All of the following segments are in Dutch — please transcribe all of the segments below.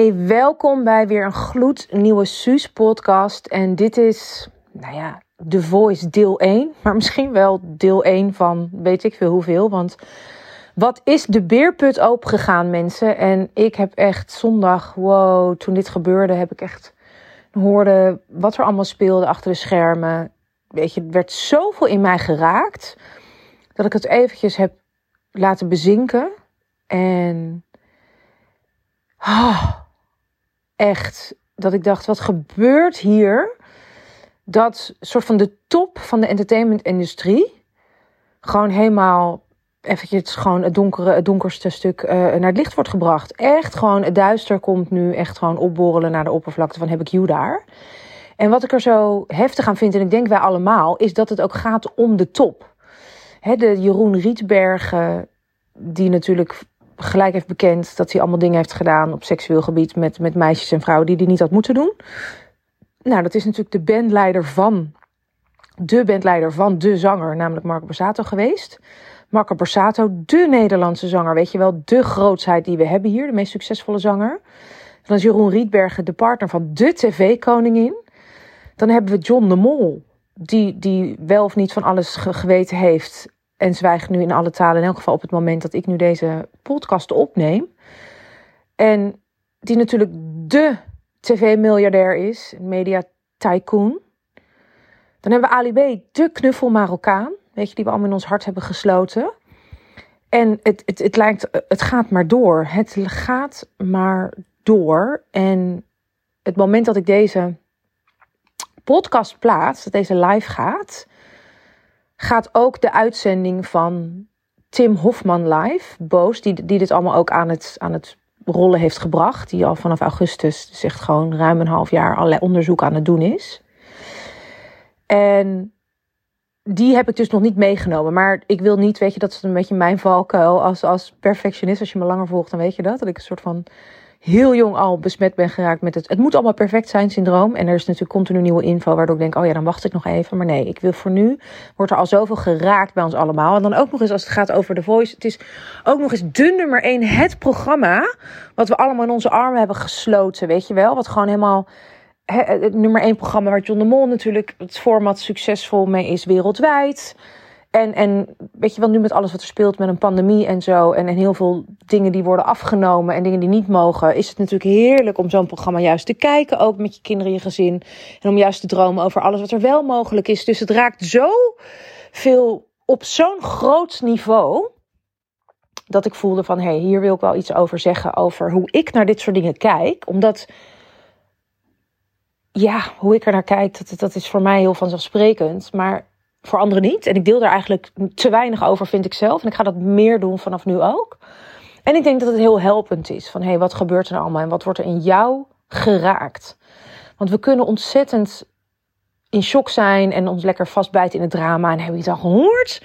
Hey, welkom bij weer een gloednieuwe Suus podcast. En dit is, nou ja, The Voice deel 1. Maar misschien wel deel 1 van weet ik veel hoeveel. Want wat is de beerput opengegaan, mensen? En ik heb echt zondag, wow, toen dit gebeurde, heb ik echt hoorde wat er allemaal speelde achter de schermen. Weet je, het werd zoveel in mij geraakt dat ik het eventjes heb laten bezinken. En oh, echt, dat ik dacht, wat gebeurt hier? Dat soort van de top van de entertainmentindustrie gewoon helemaal eventjes gewoon het, donkere, het donkerste stuk uh, naar het licht wordt gebracht. Echt gewoon, het duister komt nu echt gewoon opborrelen naar de oppervlakte van heb ik you daar. En wat ik er zo heftig aan vind, en ik denk wij allemaal, is dat het ook gaat om de top. De Jeroen Rietbergen, die natuurlijk gelijk heeft bekend dat hij allemaal dingen heeft gedaan op seksueel gebied met, met meisjes en vrouwen die hij niet had moeten doen. Nou, dat is natuurlijk de bandleider van, de bandleider van de zanger, namelijk Marco Borsato geweest. Marco Borsato, de Nederlandse zanger, weet je wel, de grootsheid die we hebben hier, de meest succesvolle zanger. Dan is Jeroen Rietbergen de partner van de tv-koningin. Dan hebben we John de Mol, die, die wel of niet van alles geweten heeft en zwijgt nu in alle talen, in elk geval op het moment dat ik nu deze podcast opneem. En die natuurlijk de tv-miljardair is, media tycoon. Dan hebben we Ali B, de knuffel Marokkaan, weet je, die we allemaal in ons hart hebben gesloten. En het, het, het lijkt, het gaat maar door. Het gaat maar door. En het moment dat ik deze podcast plaats, dat deze live gaat, gaat ook de uitzending van Tim Hofman live, Boos, die, die dit allemaal ook aan het, aan het rollen heeft gebracht. Die al vanaf augustus, dus echt gewoon ruim een half jaar, allerlei onderzoek aan het doen is. En die heb ik dus nog niet meegenomen. Maar ik wil niet, weet je, dat is een beetje mijn valkuil als, als perfectionist. Als je me langer volgt, dan weet je dat. Dat ik een soort van heel jong al besmet ben geraakt met het. Het moet allemaal perfect zijn syndroom. En er is natuurlijk continu nieuwe info, waardoor ik denk: oh ja, dan wacht ik nog even. Maar nee, ik wil voor nu. Wordt er al zoveel geraakt bij ons allemaal. En dan ook nog eens als het gaat over The Voice. Het is ook nog eens de nummer één, het programma. Wat we allemaal in onze armen hebben gesloten, weet je wel. Wat gewoon helemaal. Het nummer één programma waar John de Mol natuurlijk het format succesvol mee is wereldwijd. En, en weet je wel, nu met alles wat er speelt met een pandemie en zo. En, en heel veel dingen die worden afgenomen en dingen die niet mogen. Is het natuurlijk heerlijk om zo'n programma juist te kijken. Ook met je kinderen, je gezin. En om juist te dromen over alles wat er wel mogelijk is. Dus het raakt zo veel op zo'n groot niveau. Dat ik voelde van, hé, hey, hier wil ik wel iets over zeggen. Over hoe ik naar dit soort dingen kijk. Omdat ja, hoe ik er naar kijk, dat, dat is voor mij heel vanzelfsprekend. Maar voor anderen niet. En ik deel daar eigenlijk te weinig over, vind ik zelf. En ik ga dat meer doen vanaf nu ook. En ik denk dat het heel helpend is. Van hé, hey, wat gebeurt er allemaal en wat wordt er in jou geraakt? Want we kunnen ontzettend in shock zijn en ons lekker vastbijten in het drama. En hebben je het al gehoord?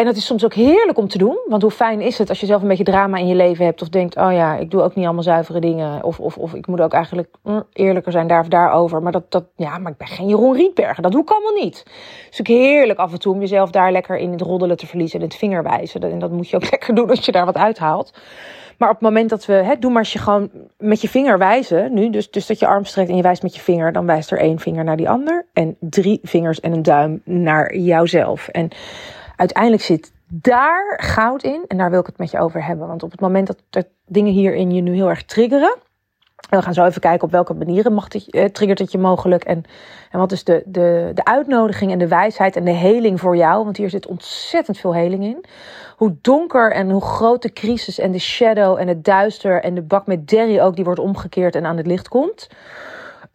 En dat is soms ook heerlijk om te doen. Want hoe fijn is het als je zelf een beetje drama in je leven hebt. Of denkt, oh ja, ik doe ook niet allemaal zuivere dingen. Of, of, of ik moet ook eigenlijk mm, eerlijker zijn daar of daarover. Maar, dat, dat, ja, maar ik ben geen Jeroen Rietbergen. Dat doe ik allemaal niet. Is ook heerlijk af en toe om jezelf daar lekker in het roddelen te verliezen. En het vingerwijzen. En dat moet je ook lekker doen als je daar wat uithaalt. Maar op het moment dat we, hè, doe maar als je gewoon met je vinger wijzen nu. Dus, dus dat je arm strekt en je wijst met je vinger. Dan wijst er één vinger naar die ander. En drie vingers en een duim naar jouzelf. En uiteindelijk zit daar goud in. En daar wil ik het met je over hebben. Want op het moment dat er dingen hierin je nu heel erg triggeren. En we gaan zo even kijken op welke manieren mag het, eh, triggert het je mogelijk. En, en wat is de, de, de uitnodiging en de wijsheid en de heling voor jou. Want hier zit ontzettend veel heling in. Hoe donker en hoe groot de crisis en de shadow en het duister en de bak met Derry ook die wordt omgekeerd en aan het licht komt.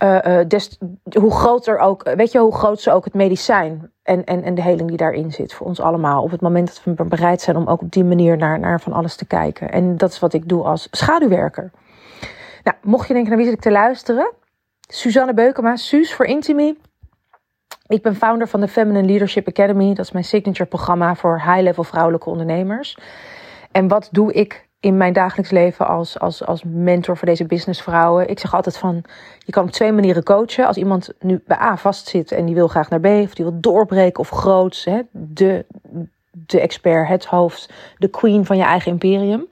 Uh, des, hoe groter ook, weet je, hoe groot ze ook het medicijn en, en, en de heling die daarin zit voor ons allemaal. Op het moment dat we bereid zijn om ook op die manier naar, naar van alles te kijken. En dat is wat ik doe als schaduwwerker. Nou, mocht je denken, naar wie zit ik te luisteren? Suzanne Beukema, Suus voor Intimi. Ik ben founder van de Feminine Leadership Academy. Dat is mijn signature programma voor high-level vrouwelijke ondernemers. En wat doe ik in mijn dagelijks leven als, als, als mentor voor deze businessvrouwen. Ik zeg altijd van, je kan op twee manieren coachen. Als iemand nu bij A vastzit en die wil graag naar B, of die wil doorbreken of groots, hè, de, de expert, het hoofd, de queen van je eigen imperium.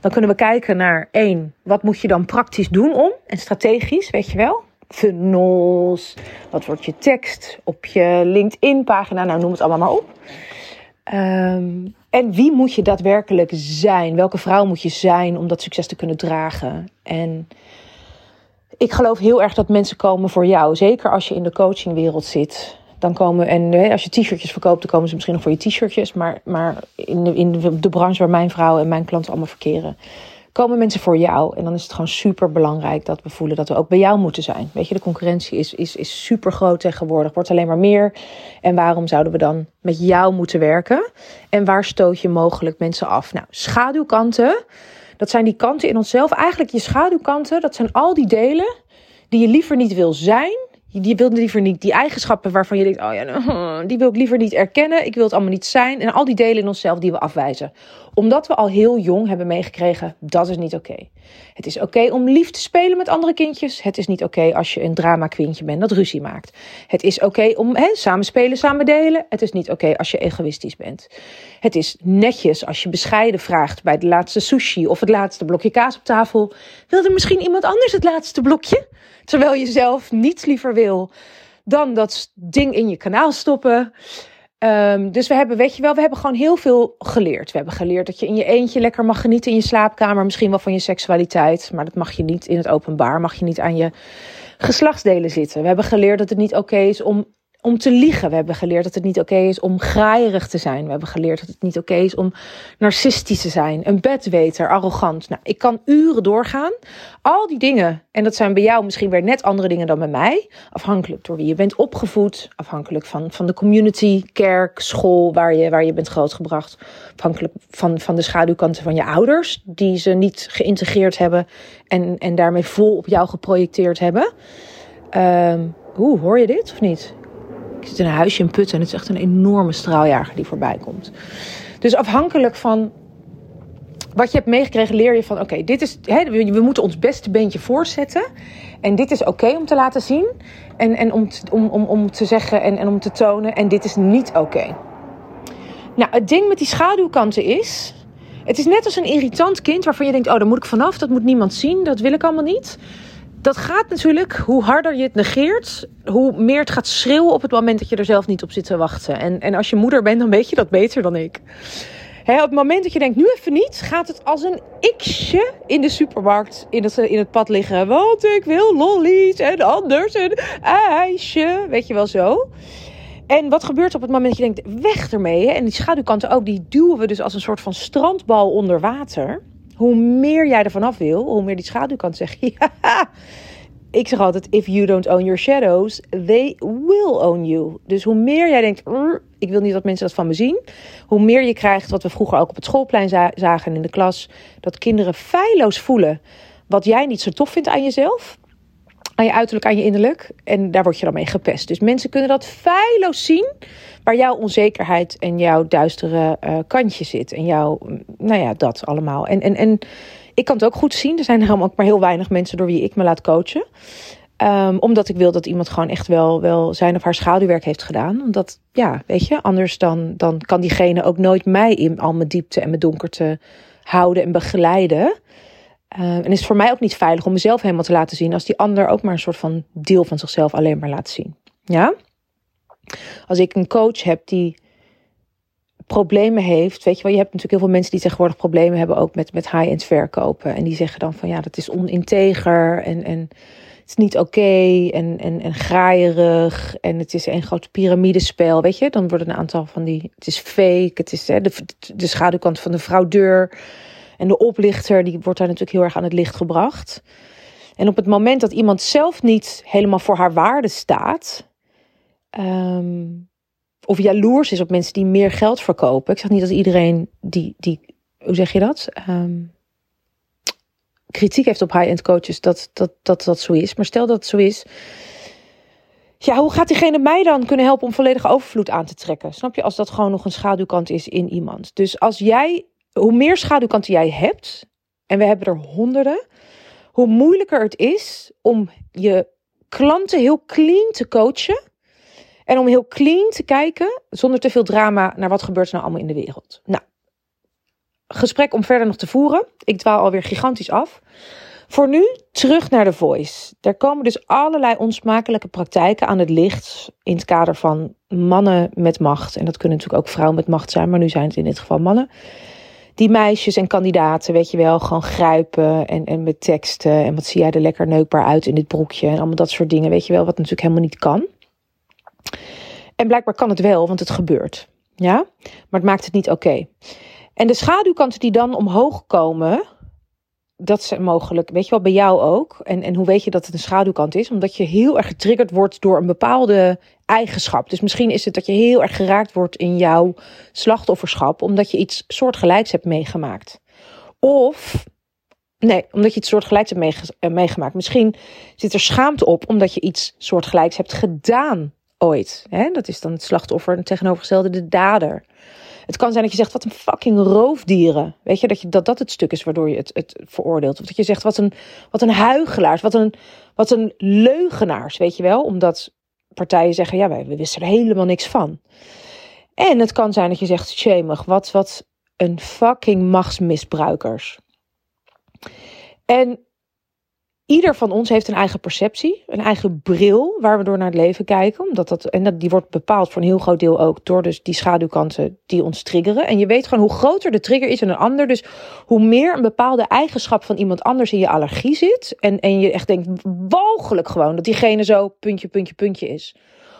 Dan kunnen we kijken naar één, wat moet je dan praktisch doen om? En strategisch, weet je wel. Funnels, wat wordt je tekst op je LinkedIn-pagina? Nou, noem het allemaal maar op. Ehm, en wie moet je daadwerkelijk zijn? Welke vrouw moet je zijn om dat succes te kunnen dragen? En ik geloof heel erg dat mensen komen voor jou. Zeker als je in de coachingwereld zit. Dan komen, en als je t-shirtjes verkoopt, dan komen ze misschien nog voor je t-shirtjes. Maar, maar in, de, in de, branche waar mijn vrouw en mijn klanten allemaal verkeren, komen mensen voor jou. En dan is het gewoon super belangrijk dat we voelen dat we ook bij jou moeten zijn. Weet je, de concurrentie is, is, is super groot tegenwoordig, wordt alleen maar meer. En waarom zouden we dan met jou moeten werken? En waar stoot je mogelijk mensen af? Nou, schaduwkanten, dat zijn die kanten in onszelf. Eigenlijk je schaduwkanten, dat zijn al die delen die je liever niet wil zijn die wil liever niet die eigenschappen waarvan je denkt: oh ja, nou, die wil ik liever niet erkennen. Ik wil het allemaal niet zijn. En al die delen in onszelf die we afwijzen. Omdat we al heel jong hebben meegekregen: dat is niet oké. Het is oké om lief te spelen met andere kindjes. Het is niet oké als je een drama queentje bent dat ruzie maakt. Het is oké om hè, samen spelen, samen delen. Het is niet oké als je egoïstisch bent. Het is netjes als je bescheiden vraagt bij de laatste sushi of het laatste blokje kaas op tafel. Wil er misschien iemand anders het laatste blokje? Terwijl je zelf niets liever wil dan dat ding in je kanaal stoppen. Um, dus we hebben, weet je wel, we hebben gewoon heel veel geleerd. We hebben geleerd dat je in je eentje lekker mag genieten in je slaapkamer. Misschien wel van je seksualiteit. Maar dat mag je niet in het openbaar. Mag je niet aan je geslachtsdelen zitten. We hebben geleerd dat het niet oké is om om te liegen. We hebben geleerd dat het niet oké is om graaierig te zijn. We hebben geleerd dat het niet oké is om narcistisch te zijn, een bedweter, arrogant. Nou, ik kan uren doorgaan. Al die dingen, en dat zijn bij jou misschien weer net andere dingen dan bij mij, afhankelijk door wie je bent opgevoed, afhankelijk van, van de community, kerk, school waar je, waar je bent grootgebracht, afhankelijk van, van de schaduwkanten van je ouders, die ze niet geïntegreerd hebben en, en daarmee vol op jou geprojecteerd hebben. Um, Oeh, hoor je dit of niet? Ik zit in een huisje in Putten en het is echt een enorme straaljager die voorbij komt. Dus afhankelijk van wat je hebt meegekregen, leer je van: oké, dit is. Hè, we moeten ons beste beentje voorzetten. En dit is oké om te laten zien. En, en om, te, om, om, om te zeggen en, en om te tonen. En dit is niet oké. Nou, het ding met die schaduwkanten is. Het is net als een irritant kind waarvan je denkt: oh, daar moet ik vanaf. Dat moet niemand zien. Dat wil ik allemaal niet dat gaat natuurlijk, hoe harder je het negeert, hoe meer het gaat schreeuwen op het moment dat je er zelf niet op zit te wachten. En, en als je moeder bent, dan weet je dat beter dan ik. op het moment dat je denkt, nu even niet, gaat het als een xje in de supermarkt in het, in het pad liggen. Want ik wil lollies en anders een ijsje. Weet je wel zo. En wat gebeurt op het moment dat je denkt, weg ermee. En die schaduwkanten ook, die duwen we dus als een soort van strandbal onder water hoe meer jij ervan af wil, hoe meer die schaduwkant zegt. Ja, ik zeg altijd: if you don't own your shadows, they will own you. Dus hoe meer jij denkt: ik wil niet dat mensen dat van me zien, hoe meer je krijgt wat we vroeger ook op het schoolplein zagen in de klas, dat kinderen feilloos voelen wat jij niet zo tof vindt aan jezelf aan je uiterlijk, aan je innerlijk. En daar word je dan mee gepest. Dus mensen kunnen dat feilloos zien. Waar jouw onzekerheid en jouw duistere uh, kantje zit. En jouw, nou ja, dat allemaal. En, en, en ik kan het ook goed zien. Er zijn helemaal ook maar heel weinig mensen door wie ik me laat coachen. Um, omdat ik wil dat iemand gewoon echt wel, wel zijn of haar schaduwwerk heeft gedaan. Omdat, ja, weet je, anders dan, dan kan diegene ook nooit mij in al mijn diepte en mijn donkerte houden en begeleiden. Uh, en is het voor mij ook niet veilig om mezelf helemaal te laten zien als die ander ook maar een soort van deel van zichzelf alleen maar laat zien. Ja? Als ik een coach heb die problemen heeft, weet je wel, je hebt natuurlijk heel veel mensen die tegenwoordig problemen hebben ook met, met high-end verkopen. En die zeggen dan van ja, dat is oninteger en, en het is niet oké en, en, en graaierig en het is een groot piramidespel, weet je. Dan worden een aantal van die, het is fake, het is hè, de, de schaduwkant van de fraudeur. En de oplichter, die wordt daar natuurlijk heel erg aan het licht gebracht. En op het moment dat iemand zelf niet helemaal voor haar waarde staat, ehm, of jaloers is op mensen die meer geld verkopen. Ik zeg niet dat iedereen die, die hoe zeg je dat? Ehm, kritiek heeft op high-end coaches dat, dat, dat dat zo is. Maar stel dat het zo is. Ja, hoe gaat diegene mij dan kunnen helpen om volledige overvloed aan te trekken? Snap je? Als dat gewoon nog een schaduwkant is in iemand. Dus als jij hoe meer schaduwkanten jij hebt, en we hebben er honderden, hoe moeilijker het is om je klanten heel clean te coachen. En om heel clean te kijken, zonder te veel drama, naar wat gebeurt er nou allemaal in de wereld. Nou, gesprek om verder nog te voeren. Ik dwaal alweer gigantisch af. Voor nu terug naar de voice. Er komen dus allerlei onsmakelijke praktijken aan het licht in het kader van mannen met macht. En dat kunnen natuurlijk ook vrouwen met macht zijn, maar nu zijn het in dit geval mannen. Die meisjes en kandidaten, weet je wel, gewoon grijpen en, en met teksten. En wat zie jij er lekker neukbaar uit in dit broekje en allemaal dat soort dingen, weet je wel, wat natuurlijk helemaal niet kan. En blijkbaar kan het wel, want het gebeurt. Ja, maar het maakt het niet oké. En de schaduwkanten die dan omhoog komen, dat zijn mogelijk, weet je wel, bij jou ook. En, en hoe weet je dat het een schaduwkant is? Omdat je heel erg getriggerd wordt door een bepaalde eigenschap. Dus misschien is het dat je heel erg geraakt wordt in jouw slachtofferschap, omdat je iets soortgelijks hebt meegemaakt. Of, nee, omdat je iets soortgelijks hebt eh, meegemaakt. Misschien zit er schaamte op, omdat je iets soortgelijks hebt gedaan ooit. Dat is dan het slachtoffer en tegenovergestelde de dader. Het kan zijn dat je zegt, wat een fucking roofdieren. Weet je, dat je, dat, dat het stuk is waardoor je het, het veroordeelt. Of dat je zegt, wat een, wat een huigelaars, wat een, wat een leugenaars, weet je wel. Omdat partijen zeggen, ja, wij we wisten er helemaal niks van. En het kan zijn dat je zegt, shamig, wat, wat een fucking machtsmisbruikers. En Ieder van ons heeft een eigen perceptie, een eigen bril waar we door naar het leven kijken. Omdat dat, en dat, die wordt bepaald voor een heel groot deel ook door dus die schaduwkanten die ons triggeren. En je weet gewoon hoe groter de trigger is in een ander. Dus hoe meer een bepaalde eigenschap van iemand anders in je allergie zit. En, en je echt denkt, walgelijk gewoon, dat diegene zo puntje, puntje, puntje is.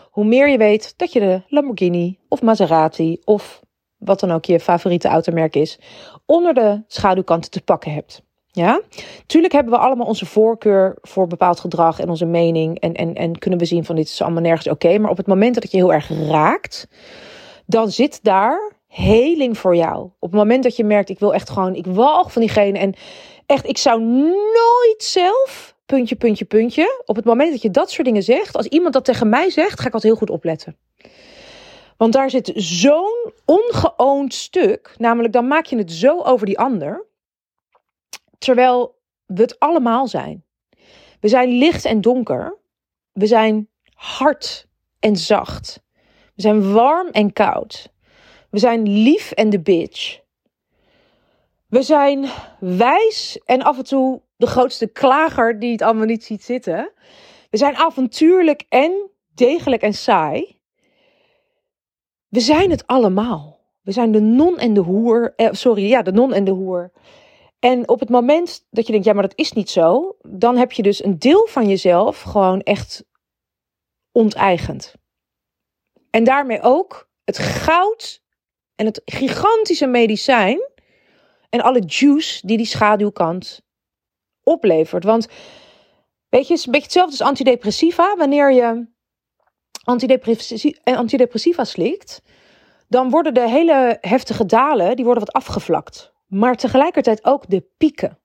Hoe meer je weet dat je de Lamborghini of Maserati of wat dan ook je favoriete automerk is, onder de schaduwkanten te pakken hebt. Ja, tuurlijk hebben we allemaal onze voorkeur voor bepaald gedrag en onze mening. En, en, en kunnen we zien van dit is allemaal nergens oké. Maar op het moment dat je heel erg raakt, dan zit daar heling voor jou. Op het moment dat je merkt, ik wil echt gewoon, ik walg van diegene. En echt, ik zou nooit zelf, puntje, puntje, puntje. Op het moment dat je dat soort dingen zegt, als iemand dat tegen mij zegt, ga ik altijd heel goed opletten. Want daar zit zo'n ongeoond stuk. Namelijk, dan maak je het zo over die ander. Terwijl we het allemaal zijn. We zijn licht en donker. We zijn hard en zacht. We zijn warm en koud. We zijn lief en de bitch. We zijn wijs en af en toe de grootste klager die het allemaal niet ziet zitten. We zijn avontuurlijk en degelijk en saai. We zijn het allemaal. We zijn de non en de hoer. Eh, sorry, ja, de non en de hoer. En op het moment dat je denkt, ja, maar dat is niet zo, dan heb je dus een deel van jezelf gewoon echt onteigend. En daarmee ook het goud en het gigantische medicijn en alle juice die die schaduwkant oplevert. Want weet je, het is een beetje hetzelfde als antidepressiva. Wanneer je antidepressiva, antidepressiva slikt, dan worden de hele heftige dalen, die worden wat afgevlakt maar tegelijkertijd ook de pieken.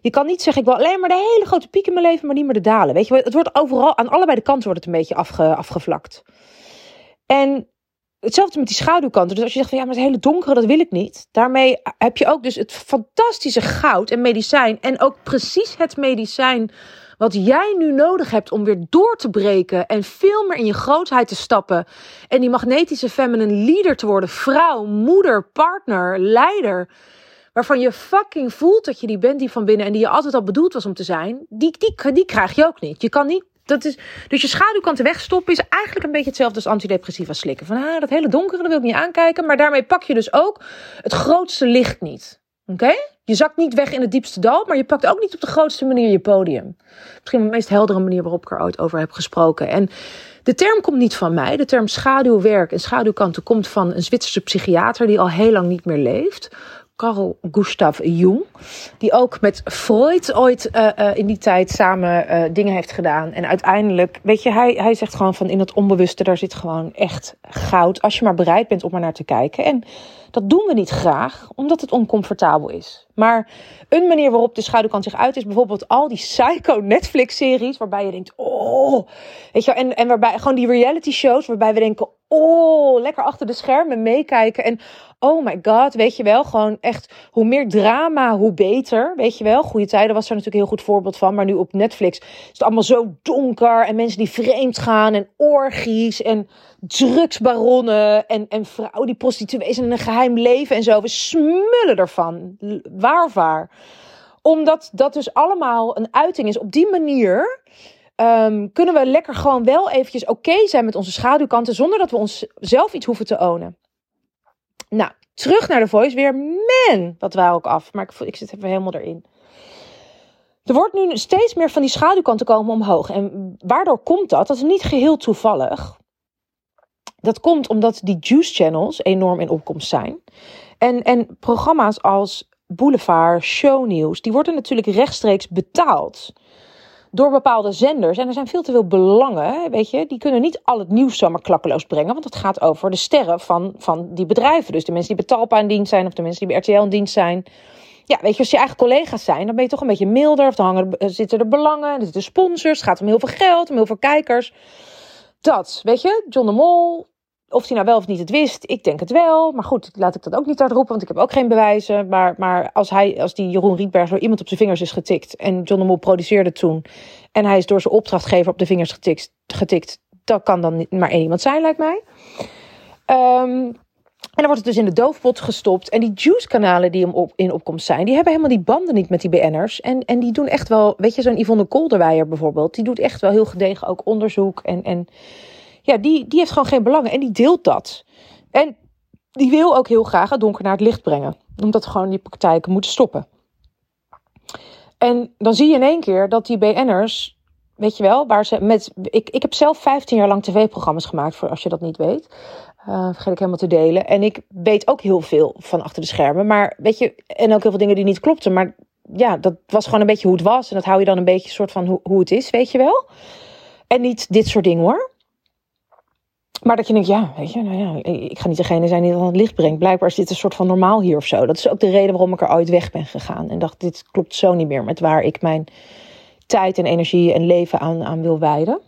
Je kan niet zeggen, ik wil alleen maar de hele grote pieken in mijn leven, maar niet meer de dalen. Weet je, het wordt overal, aan allebei de kanten wordt het een beetje afge, afgevlakt. En hetzelfde met die schaduwkanten. Dus als je zegt van ja, maar het hele donkere, dat wil ik niet. Daarmee heb je ook dus het fantastische goud en medicijn. En ook precies het medicijn wat jij nu nodig hebt om weer door te breken. En veel meer in je grootheid te stappen. En die magnetische feminine leader te worden. Vrouw, moeder, partner, leider waarvan je fucking voelt dat je die bent die van binnen en die je altijd al bedoeld was om te zijn, die, die, die krijg je ook niet. Je kan niet. Dat is, dus je schaduwkanten wegstoppen is eigenlijk een beetje hetzelfde als antidepressiva slikken. Van ah, dat hele donkere dat wil ik niet aankijken. Maar daarmee pak je dus ook het grootste licht niet. Oké? Je zakt niet weg in het diepste dal, maar je pakt ook niet op de grootste manier je podium. Misschien de meest heldere manier waarop ik er ooit over heb gesproken. En de term komt niet van mij. De term schaduwwerk en schaduwkanten komt van een Zwitserse psychiater die al heel lang niet meer leeft. Carl Gustav Jung. Die ook met Freud ooit uh, uh, in die tijd samen uh, dingen heeft gedaan. En uiteindelijk, weet je, hij, hij zegt gewoon van in het onbewuste, daar zit gewoon echt goud. Als je maar bereid bent om er naar te kijken. En dat doen we niet graag, omdat het oncomfortabel is. Maar een manier waarop de schaduwkant zich uit is bijvoorbeeld al die psycho Netflix series. Waarbij je denkt, oh, weet je en, en waarbij gewoon die reality shows waarbij we denken, oh, lekker achter de schermen meekijken. En oh my god, weet je wel, gewoon echt hoe meer drama, hoe beter. Weet je wel, Goede Tijden was er natuurlijk een heel goed voorbeeld van. Maar nu op Netflix is het allemaal zo donker. En mensen die vreemd gaan en orgies en drugsbaronnen. En, en vrouwen die prostituees en een geheim leven en zo. We smullen ervan. Waar waar. Omdat dat dus allemaal een uiting is op die manier um, kunnen we lekker gewoon wel eventjes oké zijn met onze schaduwkanten zonder dat we ons zelf iets hoeven te ownen. Nou, terug naar de voice weer. Man, wat waren ook af. Maar ik, ik zit even helemaal erin. Er wordt nu steeds meer van die schaduwkanten komen omhoog. En waardoor komt dat? Dat is niet geheel toevallig. Dat komt omdat die juice channels enorm in opkomst zijn. En, en programma's als Boulevard, Shownieuws, die worden natuurlijk rechtstreeks betaald door bepaalde zenders. En er zijn veel te veel belangen, weet je. Die kunnen niet al het nieuws zomaar klakkeloos brengen. Want het gaat over de sterren van, van die bedrijven. Dus de mensen die bij Talpa in dienst zijn of de mensen die bij RTL in dienst zijn. Ja, weet je, als je eigen collega's zijn, dan ben je toch een beetje milder. Of dan hangen, zitten er belangen, er zitten sponsors. Het gaat om heel veel geld, om heel veel kijkers. Dat, weet je, John de Mol, of hij nou wel of niet het wist, ik denk het wel. Maar goed, laat ik dat ook niet roepen, want ik heb ook geen bewijzen. Maar, maar als, hij, als die Jeroen Rietberg door iemand op zijn vingers is getikt... en John de Mol produceerde toen... en hij is door zijn opdrachtgever op de vingers getikt... getikt dat kan dan maar één iemand zijn, lijkt mij. Um, en dan wordt het dus in de doofpot gestopt. En die juice-kanalen die op, in opkomst zijn, die hebben helemaal die banden niet met die BN'ers. En, en die doen echt wel, weet je, zo'n Yvonne Kolderweijer bijvoorbeeld, die doet echt wel heel gedegen ook onderzoek en, en ja, die, die heeft gewoon geen belangen en die deelt dat. En die wil ook heel graag het donker naar het licht brengen. Omdat gewoon die praktijken moeten stoppen. En dan zie je in één keer dat die BN'ers, weet je wel, waar ze met. Ik, ik heb zelf 15 jaar lang tv-programma's gemaakt, voor als je dat niet weet. Uh, vergeet ik helemaal te delen. En ik weet ook heel veel van achter de schermen. Maar weet je, en ook heel veel dingen die niet klopten. Maar ja, dat was gewoon een beetje hoe het was. En dat hou je dan een beetje soort van hoe, hoe het is, weet je wel. En niet dit soort dingen hoor. Maar dat je denkt, ja, weet je, nou ja, ik ga niet degene zijn die dat aan het licht brengt. Blijkbaar is dit een soort van normaal hier of zo. Dat is ook de reden waarom ik er ooit weg ben gegaan. En dacht, dit klopt zo niet meer met waar ik mijn tijd en energie en leven aan, aan wil wijden.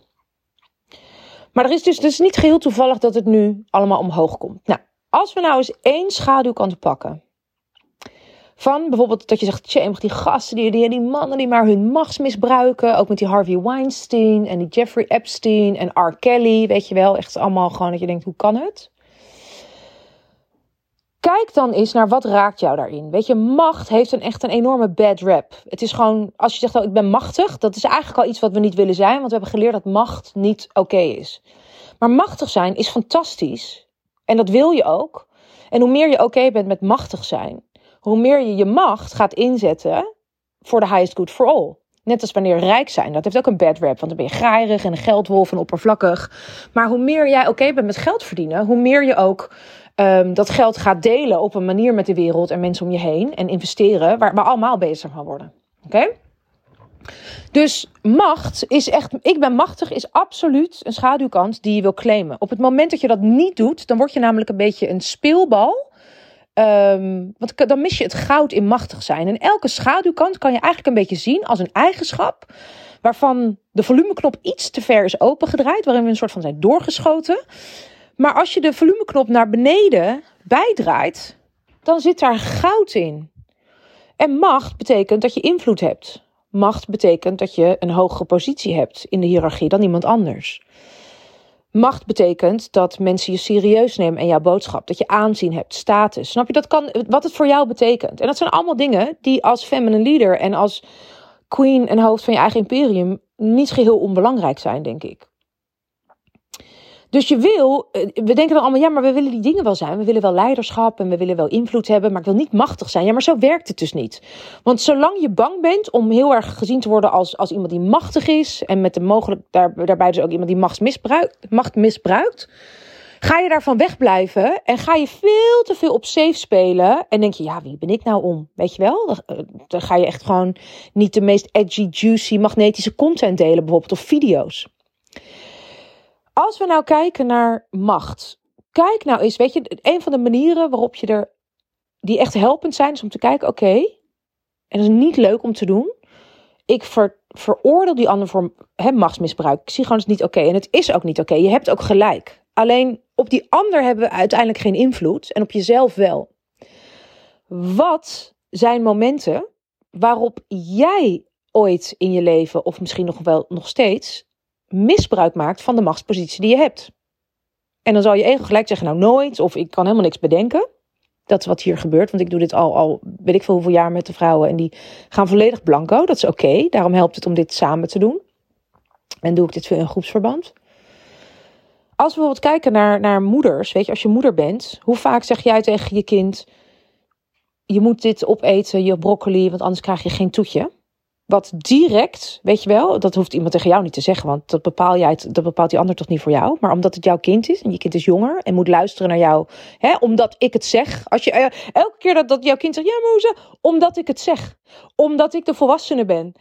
Maar er is dus, dus niet geheel toevallig dat het nu allemaal omhoog komt. Nou, als we nou eens één schaduwkant pakken van bijvoorbeeld dat je zegt, tje, die gasten, die, die, die mannen die maar hun macht misbruiken. Ook met die Harvey Weinstein en die Jeffrey Epstein en R. Kelly. Weet je wel, echt allemaal gewoon dat je denkt, hoe kan het? Kijk dan eens naar wat raakt jou daarin. Weet je, macht heeft een echt een enorme bad rap. Het is gewoon, als je zegt, oh, ik ben machtig, dat is eigenlijk al iets wat we niet willen zijn. Want we hebben geleerd dat macht niet oké is. Maar machtig zijn is fantastisch. En dat wil je ook. En hoe meer je oké bent met machtig zijn, hoe meer je je macht gaat inzetten voor de highest good for all. Net als wanneer rijk zijn. Dat heeft ook een bad rap. Want dan ben je graaierig en een geldwolf en oppervlakkig. Maar hoe meer jij oké bent met geld verdienen, hoe meer je ook um, dat geld gaat delen op een manier met de wereld en mensen om je heen. En investeren waar we allemaal bezig van worden. Oké? Dus macht is echt, ik ben machtig, is absoluut een schaduwkant die je wil claimen. Op het moment dat je dat niet doet, dan word je namelijk een beetje een speelbal Um, want dan mis je het goud in machtig zijn. En elke schaduwkant kan je eigenlijk een beetje zien als een eigenschap waarvan de volumeknop iets te ver is opengedraaid, waarin we een soort van zijn doorgeschoten. Maar als je de volumeknop naar beneden bijdraait, dan zit daar goud in. En macht betekent dat je invloed hebt. Macht betekent dat je een hogere positie hebt in de hiërarchie dan iemand anders. Macht betekent dat mensen je serieus nemen en jouw boodschap. Dat je aanzien hebt, status. Snap je? Dat kan, wat het voor jou betekent. En dat zijn allemaal dingen die als feminine leader en als queen en hoofd van je eigen imperium niet geheel onbelangrijk zijn, denk ik. Dus je wil, eh, we denken dan allemaal, ja, maar we willen die dingen wel zijn. We willen wel leiderschap en we willen wel invloed hebben, maar ik wil niet machtig zijn. Ja, maar zo werkt het dus niet. Want zolang je bang bent om heel erg gezien te worden als, als iemand die machtig is, en met de mogelijk daar, daarbij dus ook iemand die macht misbruikt, macht misbruikt, ga je daarvan wegblijven en ga je veel te veel op safe spelen en denk je, ja, wie ben ik nou om? Weet je wel? Dan, dan ga je echt gewoon niet de meest edgy, juicy, magnetische content delen, bijvoorbeeld, of video's. Als we nou kijken naar macht. Kijk nou eens, weet je, een van de manieren waarop je er, die echt helpend zijn, is om te kijken, oké, en dat is niet leuk om te doen. Ik ver, veroordeel die ander voor hè, machtsmisbruik. Ik zie gewoon, het niet oké. En het is ook niet oké. Je hebt ook gelijk. Alleen, Op die ander hebben we uiteindelijk geen invloed en op jezelf wel. Wat zijn momenten waarop jij ooit in je leven, of misschien nog wel nog steeds, misbruik maakt van de machtspositie die je hebt? En dan zal je ego gelijk zeggen, nou nooit, of ik kan helemaal niks bedenken. Dat is wat hier gebeurt, want ik doe dit al, al weet ik veel hoeveel jaar met de vrouwen en die gaan volledig blanco. Dat is oké, daarom helpt het om dit samen te doen. En doe ik dit veel in groepsverband. Als we bijvoorbeeld kijken naar, naar moeders, weet je, als je moeder bent, hoe vaak zeg jij tegen je kind: Je moet dit opeten, je broccoli, want anders krijg je geen toetje. Wat direct, weet je wel, dat hoeft iemand tegen jou niet te zeggen, want dat, bepaal jij, dat bepaalt die ander toch niet voor jou. Maar omdat het jouw kind is en je kind is jonger en moet luisteren naar jou, hè, omdat ik het zeg. Als je, eh, elke keer dat, jouw kind zegt, ja, moze, omdat ik het zeg. Omdat ik de volwassene ben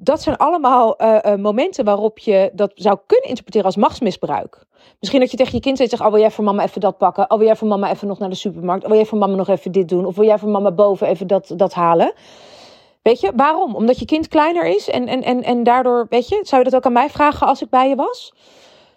dat zijn allemaal uh, momenten waarop je dat zou kunnen interpreteren als machtsmisbruik. Misschien dat je tegen je kind zegt: Oh, wil jij voor mama even dat pakken? Oh, wil jij voor mama even nog naar de supermarkt? Oh, wil jij voor mama nog even dit doen? Of wil jij voor mama boven even dat, dat halen? Weet je, waarom? Omdat je kind kleiner is en, en, en, en daardoor, weet je, zou je dat ook aan mij vragen als ik bij je was?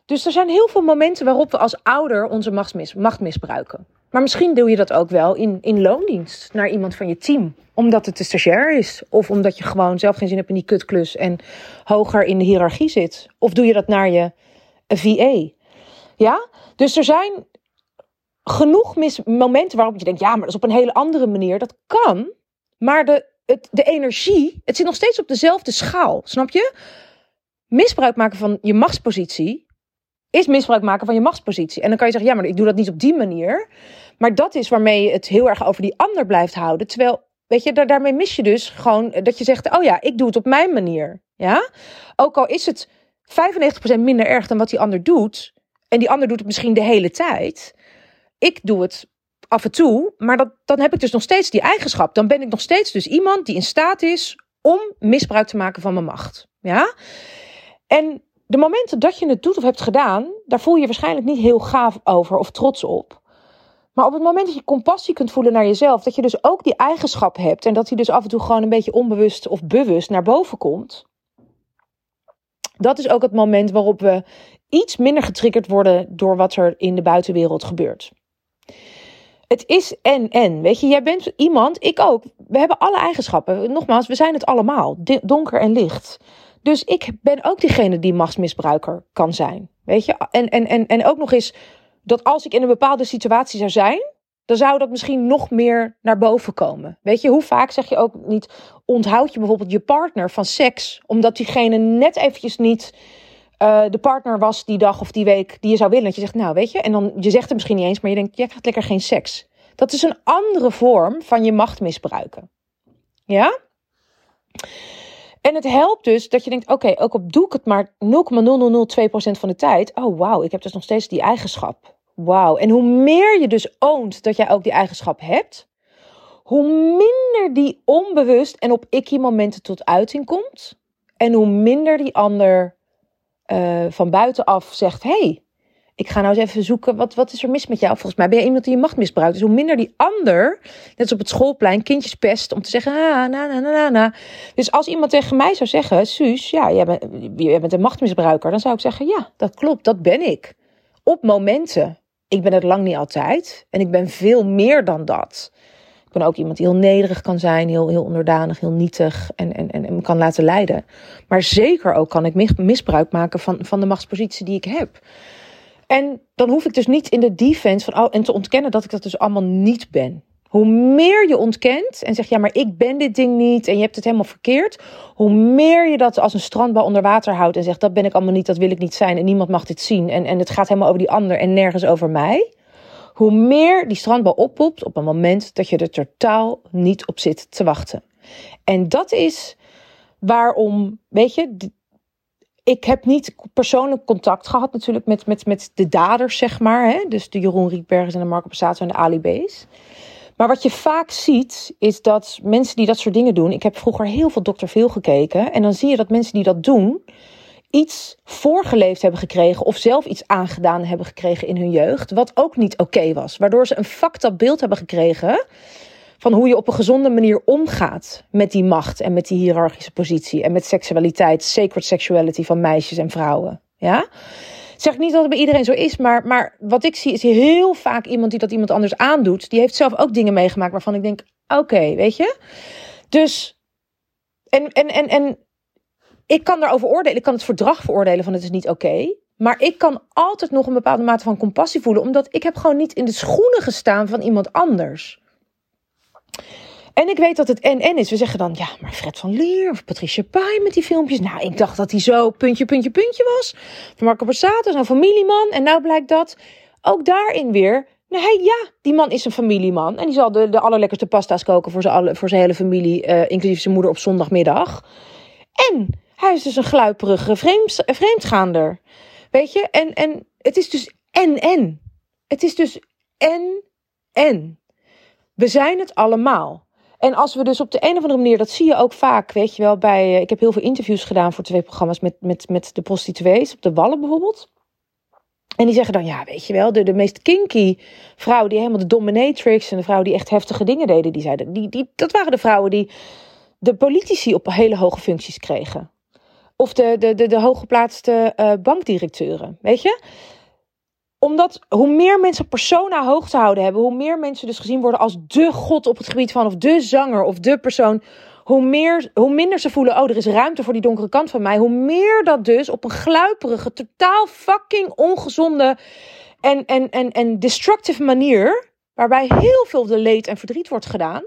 Dus er zijn heel veel momenten waarop we als ouder onze macht, macht misbruiken. Maar misschien doe je dat ook wel in, in loondienst naar iemand van je team. Omdat het de stagiair is. Of omdat je gewoon zelf geen zin hebt in die kutklus en hoger in de hiërarchie zit. Of doe je dat naar je VA. Ja? Dus er zijn genoeg mis momenten waarop je denkt, ja, maar dat is op een hele andere manier. Dat kan. Maar de, de energie, het zit nog steeds op dezelfde schaal. Snap je? Misbruik maken van je machtspositie is misbruik maken van je machtspositie. En dan kan je zeggen, ja, maar ik doe dat niet op die manier. Maar dat is waarmee je het heel erg over die ander blijft houden. Terwijl, weet je, daarmee mis je dus gewoon dat je zegt, oh ja, ik doe het op mijn manier. Ja? Ook al is het 95% minder erg dan wat die ander doet. En die ander doet het misschien de hele tijd. Ik doe het af en toe, maar dat, dan heb ik dus nog steeds die eigenschap. Dan ben ik nog steeds dus iemand die in staat is om misbruik te maken van mijn macht. Ja? En de momenten dat je het doet of hebt gedaan, daar voel je je waarschijnlijk niet heel gaaf over of trots op. Maar op het moment dat je compassie kunt voelen naar jezelf, dat je dus ook die eigenschap hebt en dat die dus af en toe gewoon een beetje onbewust of bewust naar boven komt. Dat is ook het moment waarop we iets minder getriggerd worden door wat er in de buitenwereld gebeurt. Het is en en. Weet je, jij bent iemand, ik ook. We hebben alle eigenschappen. Nogmaals, we zijn het allemaal. Donker en licht. Dus ik ben ook diegene die machtsmisbruiker kan zijn. Weet je? En, en, en, en ook nog eens dat als ik in een bepaalde situatie zou zijn, dan zou dat misschien nog meer naar boven komen. Weet je, hoe vaak zeg je ook niet, onthoud je bijvoorbeeld je partner van seks, omdat diegene net eventjes niet uh, de partner was die dag of die week die je zou willen. Dat je zegt, nou weet je, en dan je zegt het misschien niet eens, maar je denkt, jij krijgt lekker geen seks. Dat is een andere vorm van je macht misbruiken. Ja? En het helpt dus dat je denkt: oké, ook op doe ik het maar 0,0002% van de tijd. Oh, wauw, ik heb dus nog steeds die eigenschap. Wauw. En hoe meer je dus oont dat jij ook die eigenschap hebt, hoe minder die onbewust en op ikkie momenten tot uiting komt. En hoe minder die ander uh, van buitenaf zegt: hey, ik ga nou eens even zoeken, wat, wat is er mis met jou? Volgens mij ben je iemand die je macht misbruikt. Dus hoe minder die ander, net als op het schoolplein, kindjes pest om te zeggen, ah, na, na, na, na. Dus als iemand tegen mij zou zeggen, Suus, ja, jij bent, jij bent een machtmisbruiker. Dan zou ik zeggen, ja, dat klopt, dat ben ik. Op momenten. Ik ben het lang niet altijd. En ik ben veel meer dan dat. Ik ben ook iemand die heel nederig kan zijn, heel, heel onderdanig, heel nietig en, en, en, kan laten leiden. Maar zeker ook kan ik misbruik maken van, van de machtspositie die ik heb. En dan hoef ik dus niet in de defense van, oh, en te ontkennen dat ik dat dus allemaal niet ben. Hoe meer je ontkent en zegt, ja, maar ik ben dit ding niet en je hebt het helemaal verkeerd. Hoe meer je dat als een strandbal onder water houdt en zegt, dat ben ik allemaal niet, dat wil ik niet zijn en niemand mag dit zien. En, en het gaat helemaal over die ander en nergens over mij. Hoe meer die strandbal oppopt op een moment dat je er totaal niet op zit te wachten. En dat is waarom, weet je, ik heb niet persoonlijk contact gehad natuurlijk met, met, met de daders, zeg maar. Hè? Dus de Jeroen Rietbergers en de Marco Passato en de Ali B's. Maar wat je vaak ziet, is dat mensen die dat soort dingen doen... Ik heb vroeger heel veel Dr. Veel gekeken. En dan zie je dat mensen die dat doen... iets voorgeleefd hebben gekregen... of zelf iets aangedaan hebben gekregen in hun jeugd... wat ook niet oké was. Waardoor ze een fucked beeld hebben gekregen van hoe je op een gezonde manier omgaat met die macht en met die hiërarchische positie en met seksualiteit, sacred sexuality van meisjes en vrouwen. Ja? Zeg niet dat het bij iedereen zo is, maar, maar wat ik zie is heel vaak iemand die dat iemand anders aandoet. Die heeft zelf ook dingen meegemaakt waarvan ik denk, oké, weet je. Dus, en, en, en, en ik kan daarover oordelen. Ik kan het verdrag veroordelen van het is niet oké. maar ik kan altijd nog een bepaalde mate van compassie voelen. Omdat ik heb gewoon niet in de schoenen gestaan van iemand anders. En ik weet dat het NN is. We zeggen dan, ja, maar Fred van Leer of Patricia Pai met die filmpjes. Nou, ik dacht dat hij zo puntje, puntje, puntje was. Van Marco Borsato, zo'n familieman. En nou blijkt dat ook daarin weer. Nee, ja, die man is een familieman. En die zal de, de allerlekkerste pasta's koken voor zijn, voor zijn hele familie, uh, inclusief zijn moeder op zondagmiddag. En hij is dus een gluiperige vreemd, vreemdgaander. Weet je? En, en het is dus en-en. Het is dus en-en. We zijn het allemaal. En als we dus op de een of andere manier, dat zie je ook vaak, weet je wel, bij. Eh, ik heb heel veel interviews gedaan voor twee programma's met, met, met de prostituees, op de Wallen bijvoorbeeld. En die zeggen dan, ja, weet je wel, de, de meest kinky vrouw, die helemaal de dominatrix en de vrouw die echt heftige dingen deden, die zeiden, die, die, dat waren de vrouwen die de politici op hele hoge functies kregen. Of de, de, de, de hooggeplaatste uh, bankdirecteuren, weet je? Omdat hoe meer mensen persona hoog te houden hebben, hoe meer mensen dus gezien worden als de god op het gebied van, of de zanger of de persoon, hoe, meer, hoe minder ze voelen, oh, er is ruimte voor die donkere kant van mij. Hoe meer dat dus op een gluiperige, totaal fucking ongezonde en, en, en, en destructive manier, waarbij heel veel de leed en verdriet wordt gedaan,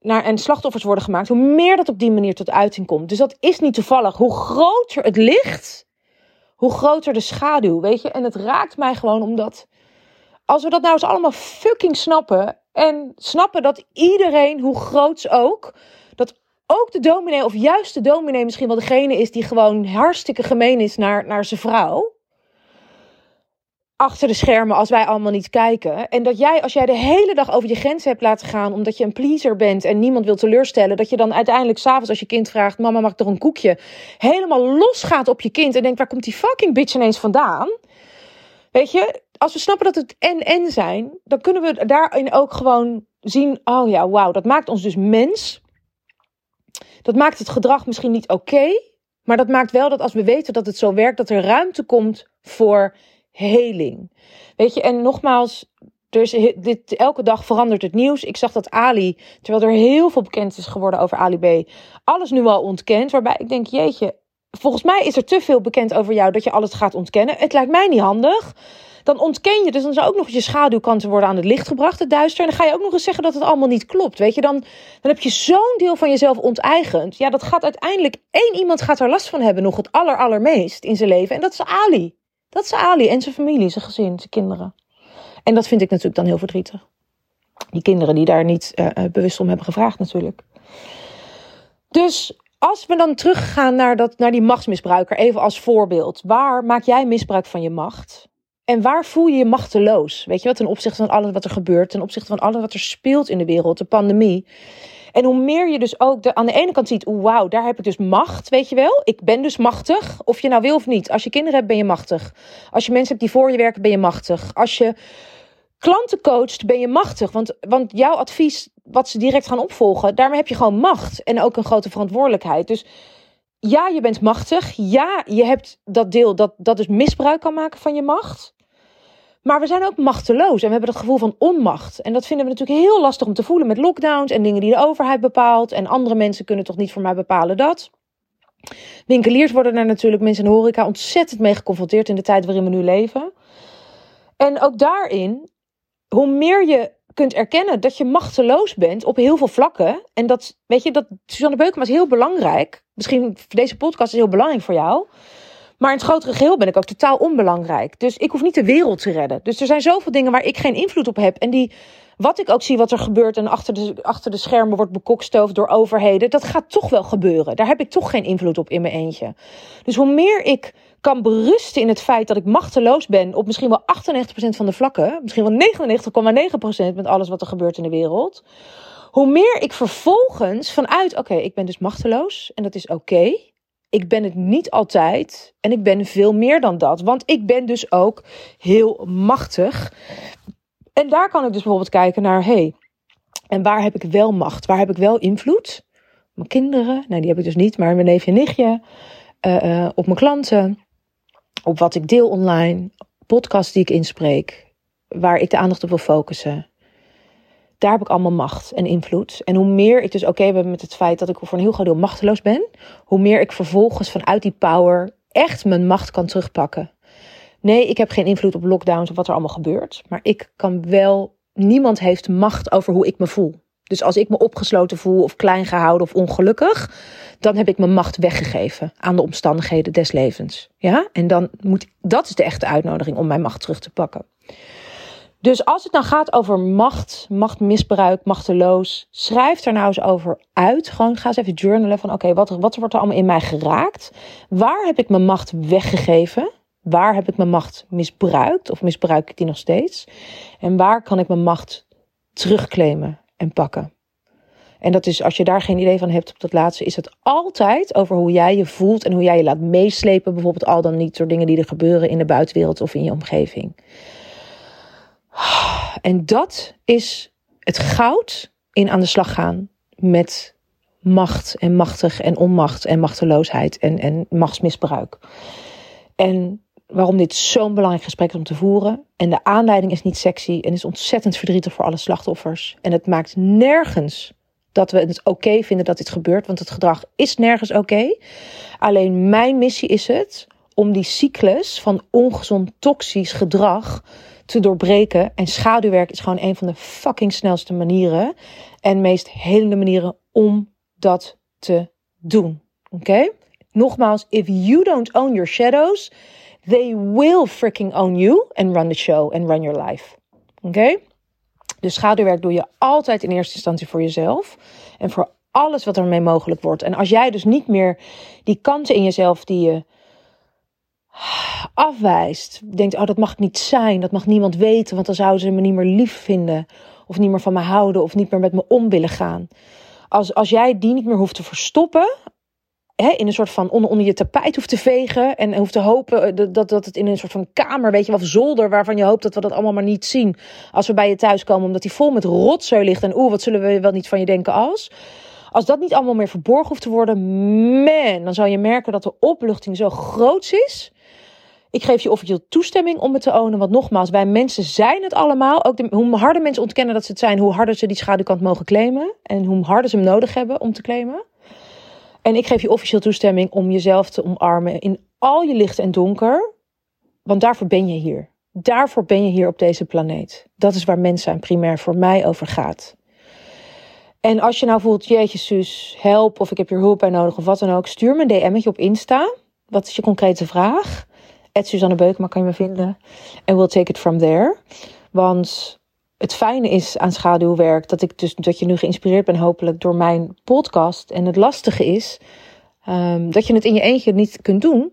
naar, en slachtoffers worden gemaakt, hoe meer dat op die manier tot uiting komt. Dus dat is niet toevallig. Hoe groter het licht, hoe groter de schaduw, weet je. En het raakt mij gewoon omdat, als we dat nou eens allemaal fucking snappen, en snappen dat iedereen, hoe groots ook, dat ook de dominee, of juist de dominee misschien wel degene is die gewoon hartstikke gemeen is naar, naar zijn vrouw achter de schermen als wij allemaal niet kijken. En dat jij, als jij de hele dag over je grenzen hebt laten gaan, omdat je een pleaser bent en niemand wil teleurstellen, dat je dan uiteindelijk s'avonds als je kind vraagt, mama mag ik toch een koekje, helemaal losgaat op je kind en denkt, waar komt die fucking bitch ineens vandaan? Weet je, als we snappen dat het en-en zijn, dan kunnen we daarin ook gewoon zien, oh ja, wauw, dat maakt ons dus mens. Dat maakt het gedrag misschien niet oké, maar dat maakt wel dat als we weten dat het zo werkt, dat er ruimte komt voor heling. Weet je, en nogmaals, dus dit, elke dag verandert het nieuws. Ik zag dat Ali, terwijl er heel veel bekend is geworden over Ali B, alles nu al ontkent. Waarbij ik denk, jeetje, volgens mij is er te veel bekend over jou dat je alles gaat ontkennen. Het lijkt mij niet handig. Dan ontken je, dus dan zou ook nog je schaduwkanten worden aan het licht gebracht, het duister. En dan ga je ook nog eens zeggen dat het allemaal niet klopt. Weet je, dan, dan heb je zo'n deel van jezelf onteigend. Ja, dat gaat uiteindelijk, één iemand gaat er last van hebben, nog het aller, allermeest in zijn leven. En dat is Ali. Dat is Ali en zijn familie, zijn gezin, zijn kinderen. En dat vind ik natuurlijk dan heel verdrietig. Die kinderen die daar niet uh, bewust om hebben gevraagd natuurlijk. Dus als we dan teruggaan naar, dat, naar die machtsmisbruiker, even als voorbeeld. Waar maak jij misbruik van je macht? En waar voel je je machteloos? Weet je wat, ten opzichte van alles wat er gebeurt, ten opzichte van alles wat er speelt in de wereld, de pandemie. En hoe meer je dus ook de, aan de ene kant ziet, wauw, daar heb ik dus macht, weet je wel. Ik ben dus machtig, of je nou wil of niet. Als je kinderen hebt, ben je machtig. Als je mensen hebt die voor je werken, ben je machtig. Als je klanten coacht, ben je machtig. Want, want jouw advies, wat ze direct gaan opvolgen, daarmee heb je gewoon macht. En ook een grote verantwoordelijkheid. Dus ja, je bent machtig. Ja, je hebt dat deel dat, dat dus misbruik kan maken van je macht. Maar we zijn ook machteloos en we hebben het gevoel van onmacht. En dat vinden we natuurlijk heel lastig om te voelen met lockdowns en dingen die de overheid bepaalt. En andere mensen kunnen toch niet voor mij bepalen dat. Winkeliers worden daar natuurlijk, mensen in de horeca, ontzettend mee geconfronteerd in de tijd waarin we nu leven. En ook daarin, hoe meer je kunt erkennen dat je machteloos bent op heel veel vlakken. En dat, weet je, dat Suzanne Beukema is heel belangrijk. Misschien deze podcast is heel belangrijk voor jou. Maar in het grotere geheel ben ik ook totaal onbelangrijk. Dus ik hoef niet de wereld te redden. Dus er zijn zoveel dingen waar ik geen invloed op heb. En die, wat ik ook zie wat er gebeurt en achter de, achter de schermen wordt bekokstoofd door overheden. Dat gaat toch wel gebeuren. Daar heb ik toch geen invloed op in mijn eentje. Dus hoe meer ik kan berusten in het feit dat ik machteloos ben op misschien wel 98% van de vlakken. Misschien wel 99,9% met alles wat er gebeurt in de wereld. Hoe meer ik vervolgens vanuit, oké, ik ben dus machteloos en dat is oké ik ben het niet altijd en ik ben veel meer dan dat. Want ik ben dus ook heel machtig. En daar kan ik dus bijvoorbeeld kijken naar, hey, en waar heb ik wel macht? Waar heb ik wel invloed? Mijn kinderen, nou die heb ik dus niet, maar mijn neefje en nichtje, uh, uh, op mijn klanten. op wat ik deel online, podcasts die ik inspreek, waar ik de aandacht op wil focussen. Daar heb ik allemaal macht en invloed. En hoe meer ik dus oké ben met het feit dat ik voor een heel groot deel machteloos ben, hoe meer ik vervolgens vanuit die power echt mijn macht kan terugpakken. Nee, ik heb geen invloed op lockdowns of wat er allemaal gebeurt. Maar ik kan wel. Niemand heeft macht over hoe ik me voel. Dus als ik me opgesloten voel of klein gehouden of ongelukkig, dan heb ik mijn macht weggegeven aan de omstandigheden des levens. Ja? En dan moet dat is de echte uitnodiging om mijn macht terug te pakken. Dus als het dan gaat over macht, machtmisbruik, machteloos, schrijf er nou eens over uit. Ga eens even journalen van oké, wat, wat wordt er allemaal in mij geraakt? Waar heb ik mijn macht weggegeven? Waar heb ik mijn macht misbruikt of misbruik ik die nog steeds? En waar kan ik mijn macht terugclaimen en pakken? En dat is, als je daar geen idee van hebt op dat laatste, is het altijd over hoe jij je voelt en hoe jij je laat meeslepen. Bijvoorbeeld al dan niet door dingen die er gebeuren in de buitenwereld of in je omgeving. En dat is het goud in aan de slag gaan met macht en machtig en onmacht en machteloosheid en, en machtsmisbruik. En waarom dit zo'n belangrijk gesprek is om te voeren. En de aanleiding is niet sexy en is ontzettend verdrietig voor alle slachtoffers. En het maakt nergens dat we het oké vinden dat dit gebeurt, want het gedrag is nergens oké. Alleen mijn missie is het om die cyclus van ongezond toxisch gedrag te doorbreken. En schaduwwerk is gewoon een van de fucking snelste manieren en meest helende manieren om dat te doen. Oké? Nogmaals, if you don't own your shadows, they will freaking own you and run the show and run your life. Oké? Dus schaduwwerk doe je altijd in eerste instantie voor jezelf en voor alles wat ermee mogelijk wordt. En als jij dus niet meer die kanten in jezelf die je afwijst, denkt, oh dat mag niet zijn, dat mag niemand weten, want dan zouden ze me niet meer lief vinden, of niet meer van me houden, of niet meer met me om willen gaan. Als, als jij die niet meer hoeft te verstoppen, hè, in een soort van onder, onder je tapijt hoeft te vegen en hoeft te hopen eh, dat, dat, dat het in een soort van kamer, weet je wel, of zolder, waarvan je hoopt dat we dat allemaal maar niet zien als we bij je thuis komen, omdat die vol met rotzooi ligt en oeh, wat zullen we wel niet van je denken als. Als dat niet allemaal meer verborgen hoeft te worden, man, dan zal je merken dat de opluchting zo groot is ik geef je officieel toestemming om het te ownen. Want nogmaals, wij mensen zijn het allemaal. Ook de, hoe harder mensen ontkennen dat ze het zijn, hoe harder ze die schaduwkant mogen claimen. En hoe harder ze hem nodig hebben om te claimen. En ik geef je officieel toestemming om jezelf te omarmen in al je licht en donker. Want daarvoor ben je hier. Daarvoor ben je hier op deze planeet. Dat is waar mens zijn primair voor mij over gaat. En als je nou voelt, jeetje Suus, help of ik heb je hulp bij nodig of wat dan ook. Stuur me een DM'tje op Insta. Wat is je concrete vraag? Suzanne Beukema kan je me vinden. En we'll take it from there. Want het fijne is aan schaduwwerk dat ik dus dat je nu geïnspireerd bent hopelijk door mijn podcast. En het lastige is um, dat je het in je eentje niet kunt doen.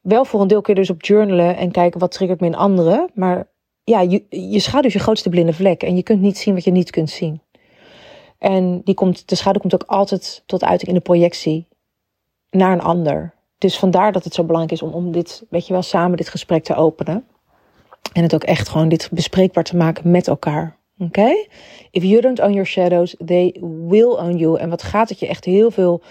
Wel voor een deel je dus op journalen en kijken wat triggert me in anderen. Maar ja, je, je schaduw is je grootste blinde vlek. En je kunt niet zien wat je niet kunt zien. En die komt, de schaduw komt ook altijd tot uiting in de projectie naar een ander. Dus vandaar dat het zo belangrijk is om, om dit, weet je wel, samen dit gesprek te openen. En het ook echt gewoon dit bespreekbaar te maken met elkaar. Oké? If you don't own your shadows, they will own you. En wat gaat het je echt heel veel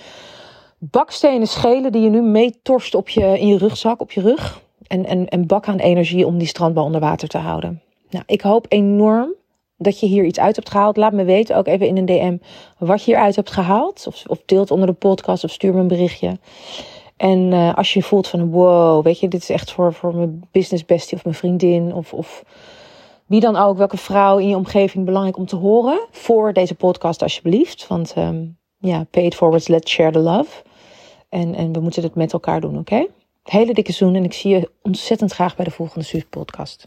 bakstenen schelen die je nu meetorst op je, in je rugzak, op je rug. En, en, en bak aan energie om die strandbal onder water te houden. Nou, ik hoop enorm dat je hier iets uit hebt gehaald. Laat me weten ook even in een DM wat je hieruit hebt gehaald. Of, of deelt onder de podcast of stuur me een berichtje. En uh, als je voelt van wow, weet je, dit is echt voor, voor mijn business bestie of mijn vriendin of, of wie dan ook, welke vrouw in je omgeving belangrijk om te horen voor deze podcast alsjeblieft. Want um, ja, pay it forward, let's share the love. En, en we moeten het met elkaar doen, oké? Hele dikke zoen en ik zie je ontzettend graag bij de volgende Suus podcast.